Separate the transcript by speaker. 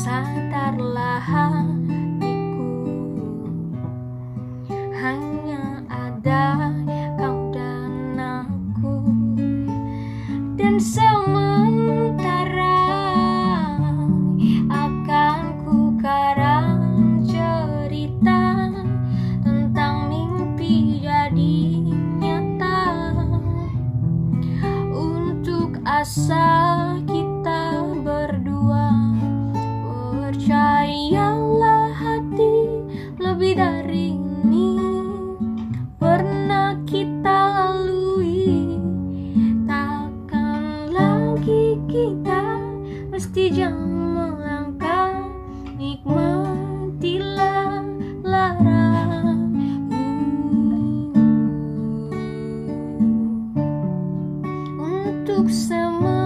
Speaker 1: biarlah hatiku hanya ada kau dan aku. Dan sementara akan ku karang cerita tentang mimpi jadi nyata. Untuk asa kita mesti jangan melangkah nikmatilah lara untuk semua